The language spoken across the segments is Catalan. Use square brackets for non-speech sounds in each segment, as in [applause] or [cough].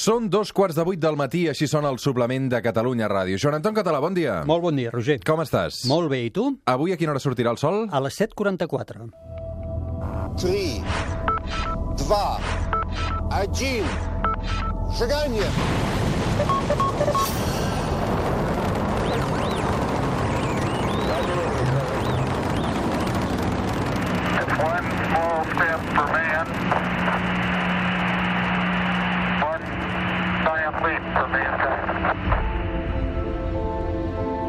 Són dos quarts de vuit del matí, així són el suplement de Catalunya Ràdio. Joan Anton Català, bon dia. Molt bon dia, Roger. Com estàs? Molt bé, i tu? Avui a quina hora sortirà el sol? A les 7.44. 3, 2, 1, seganya! One small step for man, complete from the inside.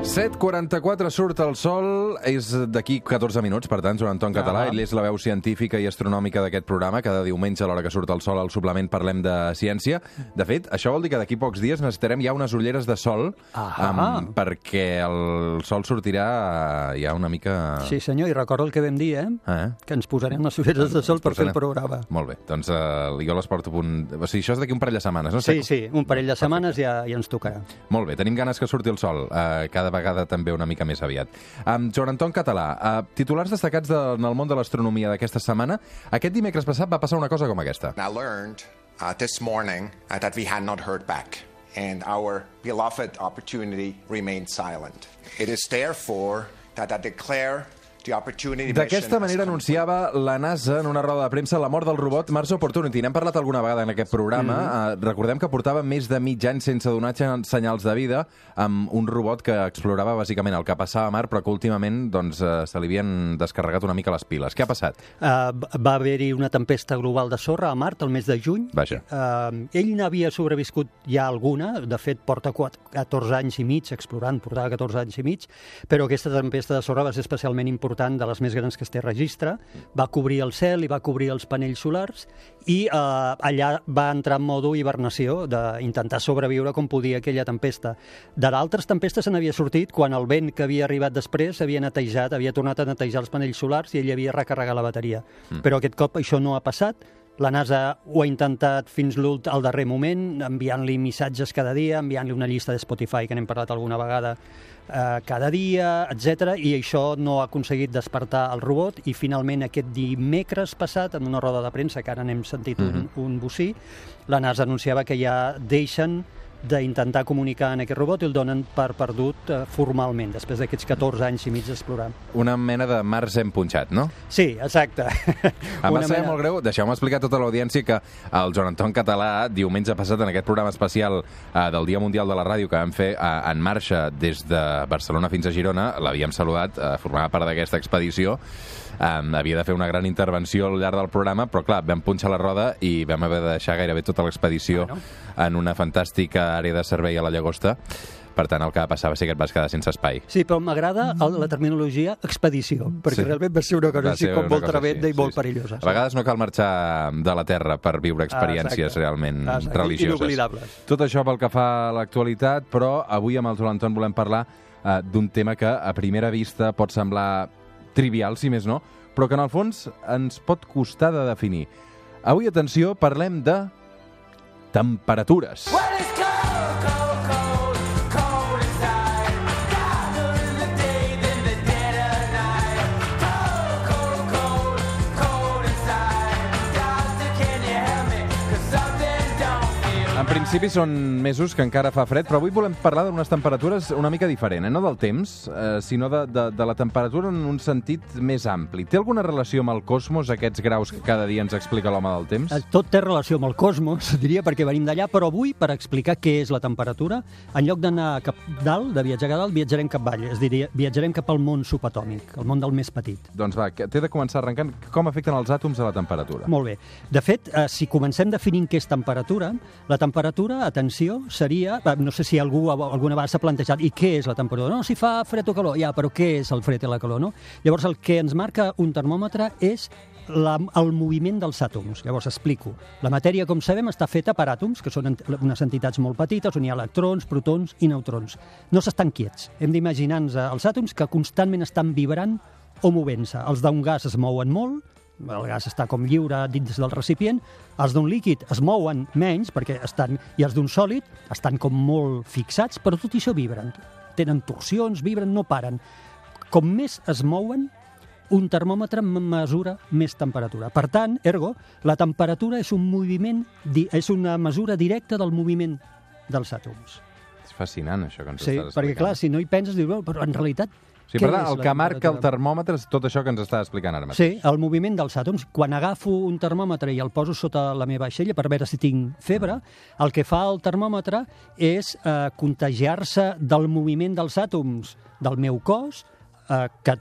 7.44 surt el sol, és d'aquí 14 minuts, per tant, Joan Anton Català, Ah. ell és la veu científica i astronòmica d'aquest programa. Cada diumenge, a l'hora que surt el sol, al suplement parlem de ciència. De fet, això vol dir que d'aquí pocs dies necessitarem ja unes ulleres de sol, Ah. em, perquè el sol sortirà ja una mica... Sí, senyor, i recordo el que vam dir, eh? Eh? Que ens posarem les ulleres de sol per fer el programa. Molt bé, doncs uh, jo les porto a punt... O sigui, això és d'aquí un parell de setmanes, no? Sí, sí, un parell de setmanes ja, ja ens tocarà. Molt bé, tenim ganes que surti el sol, uh, cada vegada també una mica més aviat. Um, Joan Anton Català, uh, titulars destacats de, en el món de l'astronomia d'aquesta setmana. Aquest dimecres passat va passar una cosa com aquesta. I learned uh, this morning uh, that we had not heard back, and our beloved opportunity remained silent. It is therefore that I declare D'aquesta manera anunciava la NASA en una roda de premsa la mort del robot Mars Opportunity. N'hem parlat alguna vegada en aquest programa. Mm -hmm. recordem que portava més de mig any sense donar senyals de vida amb un robot que explorava bàsicament el que passava a Mar, però que últimament doncs, uh, se li havien descarregat una mica les piles. Què ha passat? Uh, va haver-hi una tempesta global de sorra a Mart el mes de juny. Vaja. Uh, ell n'havia sobreviscut ja alguna, de fet porta 4, 14 anys i mig explorant, portava 14 anys i mig, però aquesta tempesta de sorra va ser especialment important, de les més grans que es té registre, va cobrir el cel i va cobrir els panells solars i uh, allà va entrar en modo hibernació d'intentar sobreviure com podia aquella tempesta. De d'altres tempestes se n'havia sortit quan el vent que havia arribat després havia netejat, havia tornat a netejar els panells solars i ell havia recarregat la bateria. Mm. Però aquest cop això no ha passat, la NASA ho ha intentat fins l'ult al darrer moment, enviant-li missatges cada dia, enviant-li una llista de Spotify, que n'hem parlat alguna vegada, eh, cada dia, etc. i això no ha aconseguit despertar el robot i finalment aquest dimecres passat, en una roda de premsa, que ara n'hem sentit un, un bocí, la NASA anunciava que ja deixen d'intentar comunicar en aquest robot i el donen per perdut eh, formalment, després d'aquests 14 anys i mig d'explorar. Una mena de Mars hem punxat, no? Sí, exacte. [laughs] Una saber mena- molt greu, deixeu-me explicar a tota l'audiència que el Joan Anton Català, diumenge passat, en aquest programa especial eh, del Dia Mundial de la Ràdio que vam fer eh, en marxa des de Barcelona fins a Girona, l'havíem saludat, eh, formava part d'aquesta expedició, um, havia de fer una gran intervenció al llarg del programa, però clar, vam punxar la roda i vam haver de deixar gairebé tota l'expedició Bueno. en una fantàstica àrea de servei a la Llagosta. Per tant, el que va passar va ser que et vas quedar sense espai. Sí, però m'agrada la terminologia expedició, perquè Sí. sí. realment va ser una cosa Va així com molt tremenda així, i molt sí, sí. perillosa. A vegades no cal marxar de la Terra per viure experiències Exacte. realment Exacte. religioses. Inoblidables. Tot això pel que fa a l'actualitat, però avui amb el Joan Anton volem parlar eh, d'un tema que a primera vista pot semblar trivial, si més no, però que en el fons ens pot costar de definir. Avui, atenció, parlem de temperatures. En principi són mesos que encara fa fred, però avui volem parlar d'unes temperatures una mica diferent, eh? no del temps, eh, sinó de, de, de la temperatura en un sentit més ampli. Té alguna relació amb el cosmos, aquests graus que cada dia ens explica l'home del temps? Eh, Tot té relació amb el cosmos, [laughs] diria, perquè venim d'allà, però avui, per explicar què és la temperatura, en lloc d'anar cap dalt, de viatjar cap dalt, viatjarem cap avall, és dir, viatjarem cap al món subatòmic, el món del més petit. Doncs va, té de començar arrencant com afecten els àtoms a la temperatura. Molt bé. De fet, eh, si comencem definint què és temperatura, la temperatura, atenció, seria... eh, No sé si algú alguna vegada s'ha plantejat i què és la temperatura? No, si fa fred o calor, ja, però què és el fred i la calor, no? Llavors, el que ens marca un termòmetre és la, el moviment dels àtoms. Llavors, explico. La matèria, com sabem, està feta per àtoms, que són unes entitats molt petites, on hi ha electrons, protons i neutrons. No s'estan quiets. Hem d'imaginar-nos eh, els àtoms que constantment estan vibrant o movent-se. Els d'un gas es mouen molt, el gas està com lliure dins del recipient, els d'un líquid es mouen menys perquè estan, i els d'un sòlid estan com molt fixats, però tot i això vibren. Tenen torsions, vibren, no paren. Com més es mouen, un termòmetre mesura més temperatura. Per tant, ergo, la temperatura és un moviment, és una mesura directa del moviment dels àtoms. És fascinant, això que ens Sí, estàs perquè explicant. clar, si no hi penses, dius, "Oh, però en realitat... Sí, què per tant, el que marca el temperatura?" termòmetre és tot això que ens està explicant ara mateix. Sí, el moviment dels àtoms. Quan agafo un termòmetre i el poso sota la meva aixella per veure si tinc febre, el que fa el termòmetre és eh, contagiar-se del moviment dels àtoms del meu cos, eh, que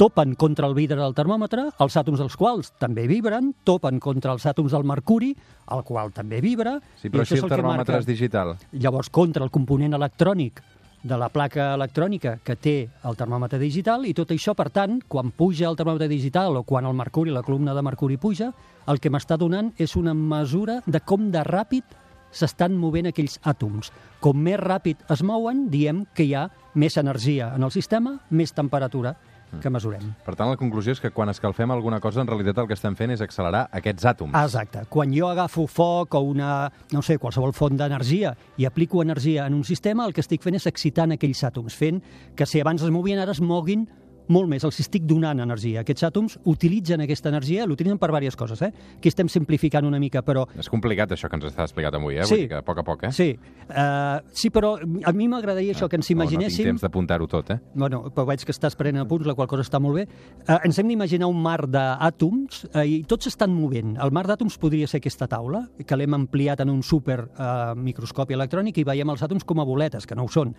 topen contra el vidre del termòmetre, els àtoms dels quals també vibren, topen contra els àtoms del mercuri, el qual també vibra. Sí, però si el que termòmetre és digital. llavors contra el component electrònic de la placa electrònica que té el termòmetre digital i tot això, per tant, quan puja el termòmetre digital o quan el mercuri, la columna de mercuri puja, el que m'està donant és una mesura de com de ràpid s'estan movent aquells àtoms. Com més ràpid es mouen, diem que hi ha més energia en el sistema, més temperatura que mesurem. Per tant, la conclusió és que quan escalfem alguna cosa, en realitat el que estem fent és accelerar aquests àtoms. Exacte. Quan jo agafo foc o una, no sé, qualsevol font d'energia i aplico energia en un sistema, el que estic fent és excitant aquells àtoms, fent que si abans es movien, ara es moguin molt més, els estic donant energia. Aquests àtoms utilitzen aquesta energia, l'utilitzen per diverses coses, eh? Aquí estem simplificant una mica, però És complicat això que ens està explicat avui, eh? Sí. Vull dir que a poc a poc, eh? sí, uh, sí però a mi m'agradaria això, que ens No, no tinc imaginéssim... temps d'apuntar-ho tot, eh? Bueno, però veig que estàs prenent apunts, la qual cosa està molt bé. Eh, ens hem d'imaginar un mar d'àtoms eh, i tots s'estan movent. El mar d'àtoms podria ser aquesta taula, que l'hem ampliat en un super eh, microscopi electrònic i veiem els àtoms com a boletes, que no ho són.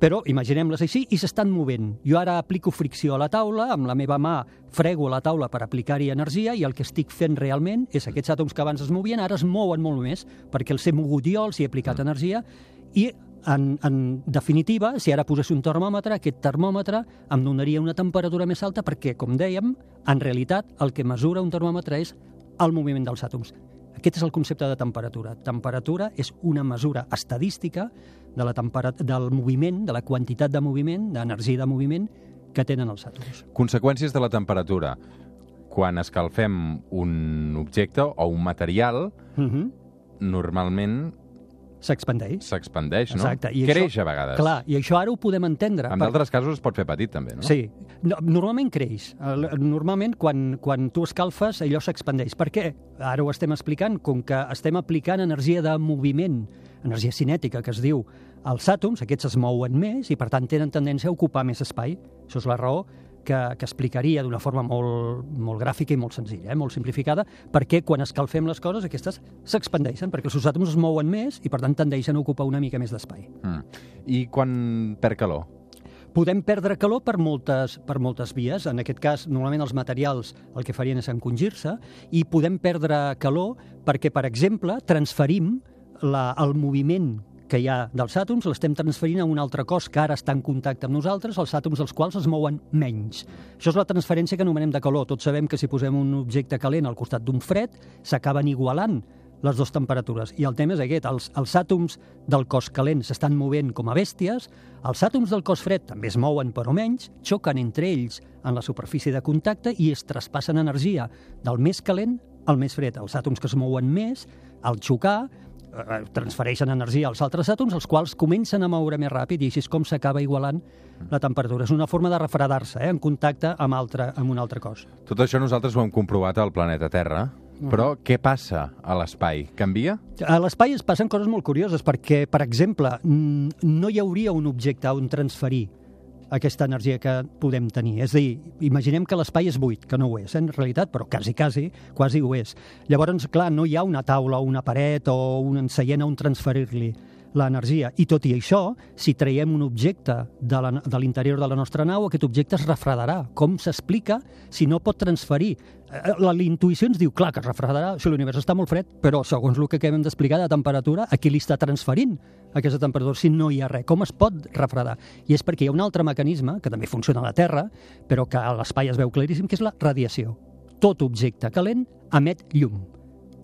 Però imaginem-les així i s'estan movent. Jo ara aplico fricció a la taula, amb la meva mà frego la taula per aplicar-hi energia i el que estic fent realment és aquests àtoms que abans es movien, ara es mouen molt més, perquè els he mogut jo, els he aplicat energia i en, en definitiva, si ara posés un termòmetre, aquest termòmetre em donaria una temperatura més alta perquè, com dèiem, en realitat el que mesura un termòmetre és el moviment dels àtoms. Aquest és el concepte de temperatura. Temperatura és una mesura estadística de la del moviment, de la quantitat de moviment, d'energia de moviment que tenen els àtoms. Conseqüències de la temperatura. Quan escalfem un objecte o un material, Uh -huh. normalment S'expandeix. s'expandeix, no? Exacte. I Creix això, a vegades. Clar, i això ara ho podem entendre. En perquè- d'altres casos es pot fer petit, també, no? Sí, no, normalment creix. Normalment, quan, quan tu escalfes, allò s'expandeix. Per què? Ara ho estem explicant, com que estem aplicant energia de moviment, energia cinètica, que es diu. Els àtoms, aquests es mouen més i, per tant, tenen tendència a ocupar més espai. Això és la raó que, que explicaria d'una forma molt, molt gràfica i molt senzilla, eh? molt simplificada, perquè quan escalfem les coses, aquestes s'expandeixen, perquè els seus àtoms es mouen més i, per tant, tendeixen a ocupar una mica més d'espai. Mm. I quan perd calor? Podem perdre calor per moltes, per moltes vies. En aquest cas, normalment els materials el que farien és encongir-se i podem perdre calor perquè, per exemple, transferim la, el moviment que hi ha dels àtoms, l'estem transferint a un altre cos que ara està en contacte amb nosaltres, els àtoms dels quals es mouen menys. Això és la transferència que anomenem de calor. Tots sabem que si posem un objecte calent al costat d'un fred, s'acaben igualant les dues temperatures. I el tema és aquest, els, els àtoms del cos calent s'estan movent com a bèsties, els àtoms del cos fred també es mouen però menys, xoquen entre ells en la superfície de contacte i es traspassen energia del més calent al més fred. Els àtoms que es mouen més, al xocar, transfereixen energia als altres àtoms, els quals comencen a moure més ràpid i així és com s'acaba igualant la temperatura. És una forma de refredar-se eh, en contacte amb, altre, amb un altre cos. Tot això nosaltres ho hem comprovat al planeta Terra, però què passa a l'espai? Canvia? A l'espai es passen coses molt curioses perquè, per exemple, no hi hauria un objecte on transferir aquesta energia que podem tenir. És a dir, imaginem que l'espai és buit, que no ho és en realitat, però quasi, quasi, quasi ho és. Llavors, clar, no hi ha una taula una paret o un seient on transferir-li l'energia. I tot i això, si traiem un objecte de la- de l'interior de la nostra nau, aquest objecte es refredarà. Com s'explica si no pot transferir? Eh, la intuïció ens diu, clar, que es refredarà, si l'univers està molt fred, però segons el que acabem d'explicar de temperatura, a qui li està transferint aquesta temperatura si no hi ha res? Com es pot refredar? I és perquè hi ha un altre mecanisme, que també funciona a la Terra, però que a l'espai es veu claríssim, que és la radiació. Tot objecte calent emet llum.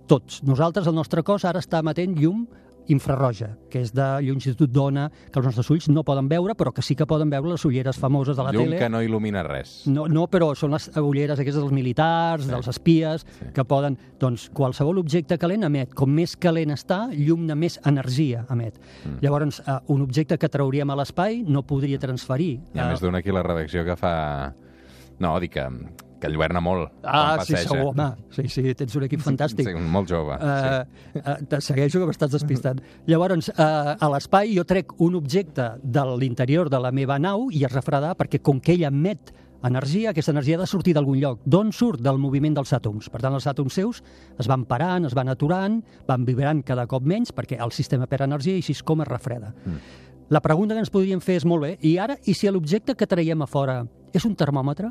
Tots. Nosaltres, el nostre cos, ara està emetent llum infrarroja, que és de longitud d'ona que els nostres ulls no poden veure, però que sí que poden veure les ulleres famoses de la Llum tele. que no il·lumina res. No, no, però són les ulleres aquestes dels militars, Sí. dels espies, Sí. que poden... Doncs qualsevol objecte calent emet. Com més calent està, llum de més energia emet. Mm. Llavors, eh, un objecte que trauríem a l'espai no podria transferir. Hi ha eh, més d'un aquí a la redacció que fa... No, dic que, que enlluerna molt Ah, quan sí, passeja. segur, home. Sí, sí, tens un equip fantàstic. Sí, molt jove. Uh, uh, te segueixo que m'estàs despistant. Llavors, uh, a l'espai jo trec un objecte de l'interior de la meva nau i es refredar perquè com que ell emet energia, aquesta energia ha de sortir d'algun lloc. D'on surt? Del moviment dels àtoms. Per tant, els àtoms seus es van parant, es van aturant, van vibrant cada cop menys perquè el sistema perd energia i així és com es refreda. Mm. La pregunta que ens podríem fer és molt bé, i ara, i si l'objecte que traiem a fora és un termòmetre?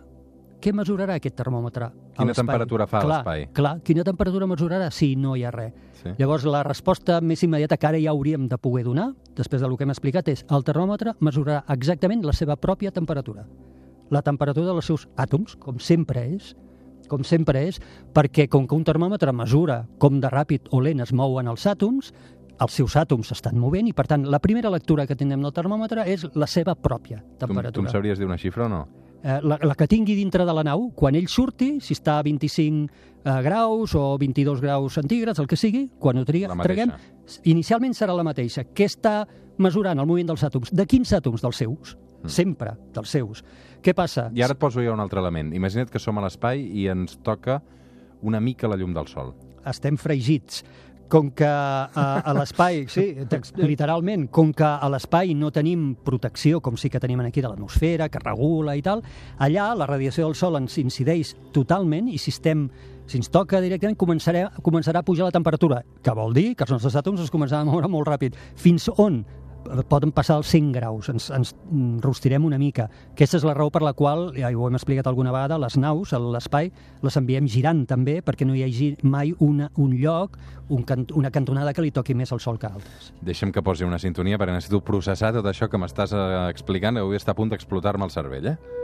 Què mesurarà aquest termòmetre? Quina temperatura fa l'espai? Clar, quina temperatura mesurarà? Sí, no hi ha res. Sí. Llavors, la resposta més immediata que ara ja hauríem de poder donar, després del que hem explicat, és el termòmetre mesurarà exactament la seva pròpia temperatura. La temperatura dels seus àtoms, com sempre és, com sempre és, perquè com que un termòmetre mesura com de ràpid o lent es mouen els àtoms, els seus àtoms s'estan movent i, per tant, la primera lectura que tindrem del termòmetre és la seva pròpia Tu, tu em temperatura. sabries dir una xifra o no? Eh, la, la que tingui dintre de la nau, quan ell surti, si està a 25 eh, graus o 22 graus centígrads, el que sigui, quan ho mateixa. traguem, inicialment serà la mateixa. Què està mesurant el moviment dels àtoms? De quins àtoms? Dels seus. Sempre, dels seus. Què passa? I ara et poso jo un altre element. Imagina't que som a l'espai i ens toca una mica la llum del sol. estem fregits. Com que a, a l'espai, sí, literalment, com que a l'espai no tenim protecció, com sí que tenim aquí de l'atmosfera, que regula i tal, allà la radiació del Sol ens incideix totalment i si estem si ens toca directament començarà, començarà a pujar la temperatura, que vol dir que els nostres àtoms es començaran a moure molt ràpid. Fins on? Poden passar els 100 graus, ens, ens rostirem una mica. Aquesta és la raó per la qual, ja ho hem explicat alguna vegada, les naus, l'espai, les enviem girant també perquè no hi hagi mai una, un lloc, un can, una cantonada que li toqui més al sol que altres. Deixa'm que posi una sintonia perquè necessito processar tot això que m'estàs eh, explicant, que avui està a punt d'explotar-me el cervell, eh?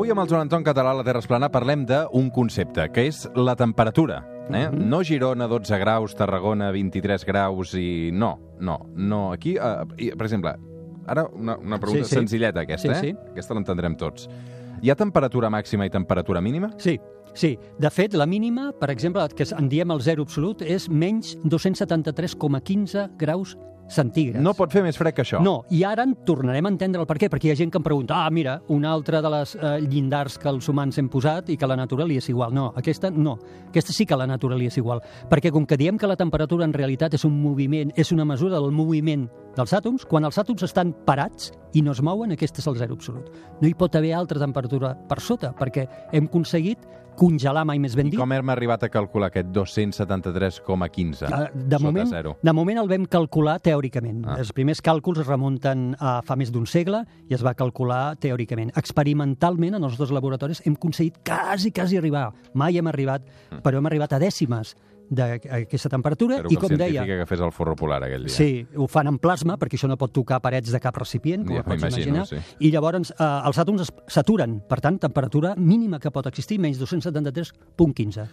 Avui amb el Joan Anton Català a la Terra Esplana parlem d'un concepte, que és la temperatura. Eh? Mhm. No Girona, 12 graus, Tarragona, 23 graus i... No, no, no. Aquí, eh, i, per exemple, ara una, una pregunta Sí, sí. senzilleta aquesta, Sí, eh? sí. Aquesta l'entendrem tots. Hi ha temperatura màxima i temperatura mínima? Sí, sí. De fet, la mínima, per exemple, que en diem el zero absolut, és menys 273,15 graus centígrads. No pot fer més fred que això. No, i ara en tornarem a entendre el per què, perquè hi ha gent que em pregunta, ah, mira, una altra de les eh, llindars que els humans hem posat i que la natura li és igual. No, aquesta no. Aquesta sí que la natura li és igual. Perquè com que diem que la temperatura en realitat és un moviment, és una mesura del moviment dels àtoms, quan els àtoms estan parats i no es mouen, aquest és el zero absolut. No hi pot haver altra temperatura per sota, perquè hem aconseguit congelar mai més ben I dit. com hem arribat a calcular aquest 273,15 Eh, De moment, zero? de moment el vam calcular teòricament. Ah. Ah. Els primers càlculs es remunten a fa més d'un segle i es va calcular teòricament. Experimentalment, en els dos laboratoris, hem aconseguit quasi, quasi arribar. Mai hem arribat, Mm. però hem arribat a dècimes d'aquesta temperatura. Espero I que com deia, científic agafés el forro polar aquell dia. Sí, ho fan en plasma, perquè això no pot tocar parets de cap recipient, com Ja pots imaginar. sí. I llavors eh, els àtoms es- s'aturen. Per tant, temperatura mínima que pot existir, menys 273.15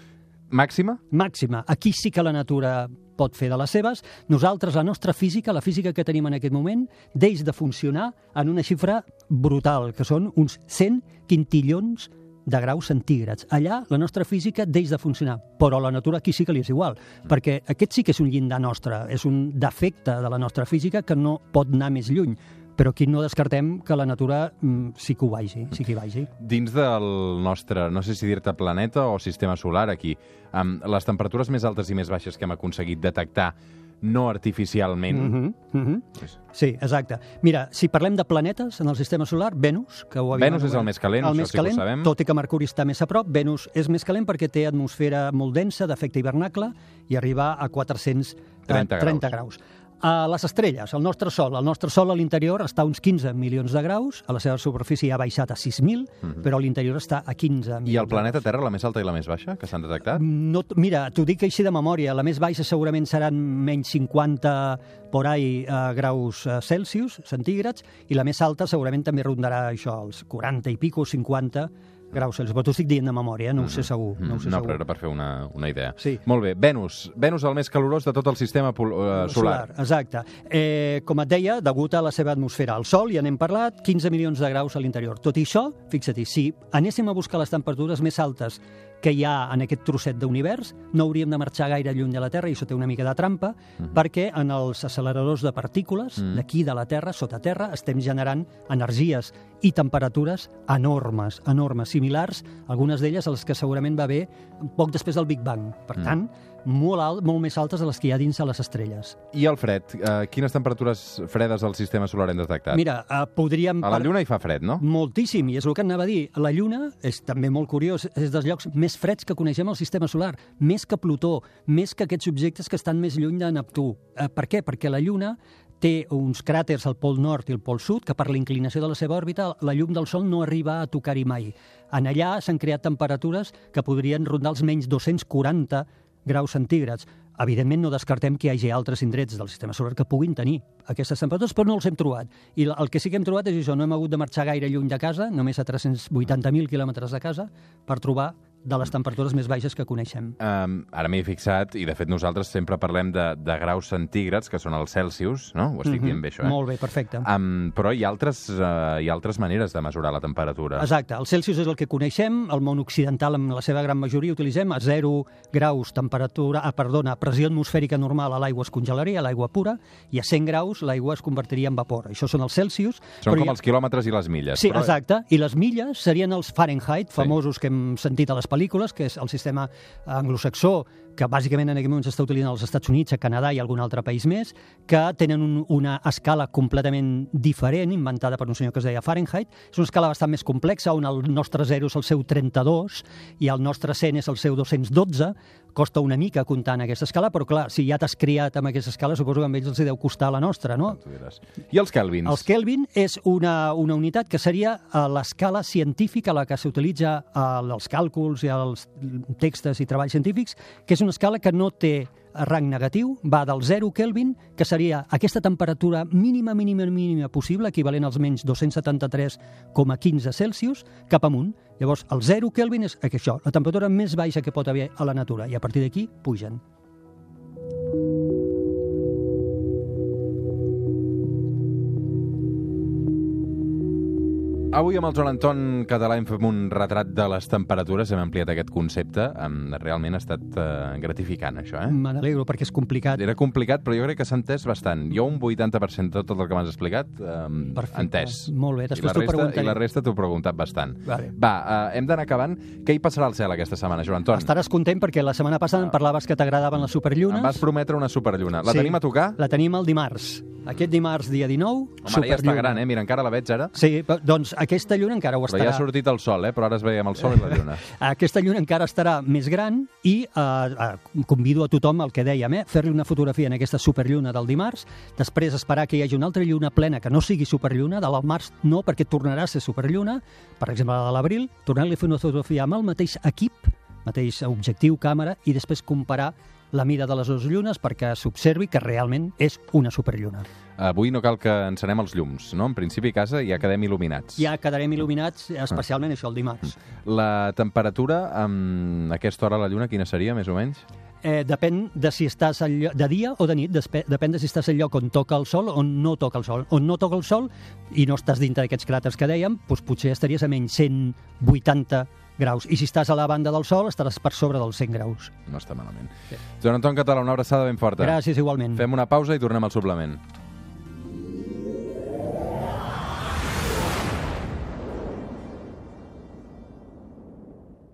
Màxima? màxima. Aquí sí que la natura pot fer de les seves. Nosaltres, la nostra física, la física que tenim en aquest moment, deix de funcionar en una xifra brutal, que són uns 100 quintillons de graus centígrads. Allà la nostra física deix de funcionar, però la natura aquí sí que li és igual, perquè aquest sí que és un llindar nostre, és un defecte de la nostra física que no pot anar més lluny, però aquí no descartem que la natura mm, sí que ho vagi, sí que hi vagi. Dins del nostre, no sé si dir-te planeta o sistema solar aquí, amb les temperatures més altes i més baixes que hem aconseguit detectar no artificialment... Mhm, mhm. És- Sí, exacte. Mira, si parlem de planetes en el sistema solar, Venus, que ho havíem Venus és el més calent, el això més sí que ho calent, sabem. tot i que Mercuri està més a prop, Venus és més calent perquè té atmosfera molt densa, d'efecte hivernacle, i arriba a 430 30 30 graus. A les estrelles, el nostre Sol. El nostre Sol a l'interior està a uns 15 milions de graus, a la seva superfície ha baixat a 6.000, però a l'interior està a 15 milions. I el planeta Terra, la més alta i la més baixa, que s'han detectat? no, t- mira, t'ho dic així de memòria. La més baixa segurament seran menys 50 por ahí eh, graus eh, Celsius, centígrads, i la més alta segurament també rondarà això, els 40 i pico, 50 graus Celsius. Però t'ho estic dient de memòria, eh? no ho sé segur. No, ho sé Mm, no segur. però era per fer una, una idea. Sí. Molt bé, Venus. Venus el més calorós de tot el sistema pol- eh, solar. Exacte. Eh, com et deia, degut a la seva atmosfera, el Sol, ja n'hem parlat, 15 milions de graus a l'interior. Tot i això, fixa-t'hi, si anéssim a buscar les temperatures més altes que hi ha en aquest trosset d'univers, no hauríem de marxar gaire lluny de la Terra, i això té una mica de trampa, perquè en els acceleradors de partícules, d'aquí de la Terra, sota terra, estem generant energies i temperatures enormes, enormes, similars, algunes d'elles a les que segurament va haver poc després del Big Bang. Per tant, molt, alt, molt més altes de les que hi ha dins de les estrelles. I el fred? Eh, quines temperatures fredes al sistema solar hem detectat? Mira, eh, podríem... a la Lluna hi fa fred, no? Moltíssim, i és el que anava a dir. La Lluna és també molt curiós, és dels llocs més freds que coneixem al sistema solar, més que Plutó, més que aquests objectes que estan més lluny de Neptú. Eh, per què? Perquè la Lluna té uns cràters al pol nord i al pol sud que per la inclinació de la seva òrbita la llum del Sol no arriba a tocar-hi mai. En allà s'han creat temperatures que podrien rondar els menys 240 graus centígrads. Evidentment no descartem que hi hagi altres indrets del sistema solar que puguin tenir aquestes temperatures, però no els hem trobat. I el que sí que hem trobat és això, no hem hagut de marxar gaire lluny de casa, només a 380.000 quilòmetres de casa, per trobar de les temperatures més baixes que coneixem. Um, ara m'hi he fixat, i de fet nosaltres sempre parlem de, de graus centígrads, que són els Celsius, no? Ho estic dient bé, això, eh? Molt bé, perfecte. Um, però hi ha, altres, uh, hi ha altres maneres de mesurar la temperatura. Exacte, el Celsius és el que coneixem, el món occidental en la seva gran majoria utilitzem a 0 graus temperatura, ah, perdona, pressió atmosfèrica normal a l'aigua es congelaria, l'aigua pura, i a 100 graus l'aigua es convertiria en vapor. Això són els Celsius. Són però com ha- els quilòmetres i les milles. Sí, però... exacte. I les milles serien els Fahrenheit, famosos que hem sentit a les pel·lícules, que és el sistema anglosaxó, que bàsicament en aquest moment s'està utilitzant als Estats Units, a Canadà i algun altre país més, que tenen un, una escala completament diferent, inventada per un senyor que es deia Fahrenheit. És una escala bastant més complexa, on el nostre 0 és el seu 32 i el nostre 100 és el seu 212. Costa una mica comptar en aquesta escala, però clar, si ja t'has criat amb aquesta escala, suposo que a ells els deu costar la nostra, no? I els Kelvins? Els Kelvin és una, una unitat que seria a l'escala científica, la que s'utilitza als càlculs i als textos i treballs científics, que és una escala que no té rang negatiu, va del 0 Kelvin, que seria aquesta temperatura mínima, mínima, mínima possible, equivalent als menys 273,15 Celsius, cap amunt. Llavors, el 0 Kelvin és això, la temperatura més baixa que pot haver a la natura, i a partir d'aquí pugen. Avui amb el Joan Anton Català hem fet un retrat de les temperatures, hem ampliat aquest concepte. Realment ha estat uh, gratificant, això, eh? Me n'alegro perquè és complicat. Era complicat, però jo crec que s'ha entès bastant. Jo un 80% de tot el que m'has explicat, um, Perfecte. entès. Molt bé, després t'ho preguntaré. I la resta t'ho he preguntat bastant. Vale. Va, uh, hem d'anar acabant. Què hi passarà al cel aquesta setmana, Joan Anton? Estaràs content perquè la setmana passada em parlaves que t'agradaven les superllunes. Em vas prometre una superlluna. La Sí. tenim a tocar? La tenim el dimarts. Aquest dimarts, dia 19, Home, ara ja està gran, eh? Mira, encara la veig ara. Sí, però, doncs aquesta lluna encara ho Però ja estarà. ha sortit el sol, eh? Però ara es veiem el sol i la lluna. [laughs] Aquesta lluna encara estarà més gran i eh, eh, convido a tothom, el que dèiem, eh, fer-li una fotografia en aquesta superlluna del dimarts, després esperar que hi hagi una altra lluna plena que no sigui superlluna, de la març no, perquè tornarà a ser superlluna, per exemple, la de l'abril, tornar-li a fer una fotografia amb el mateix equip, mateix objectiu, càmera, i després comparar la mida de les dues llunes perquè s'observi que realment és una superlluna. Avui no cal que encenem els llums, no? En principi a casa ja quedem il·luminats. Ja quedarem il·luminats, especialment això, el dimarts. La temperatura, amb aquesta hora a la lluna, quina seria, més o menys? Eh, depèn de si estàs al lloc, de dia o de nit, despe, depèn de si estàs al lloc on toca el sol o no toca el sol. On no toca el sol i no estàs dintre d'aquests cràters que dèiem, doncs potser estaries a menys 180 graus. I si estàs a la banda del sol, estaràs per sobre dels 100 graus. No està malament. Joan Anton Català, una abraçada ben forta. Gràcies, igualment. Fem una pausa i tornem al suplement.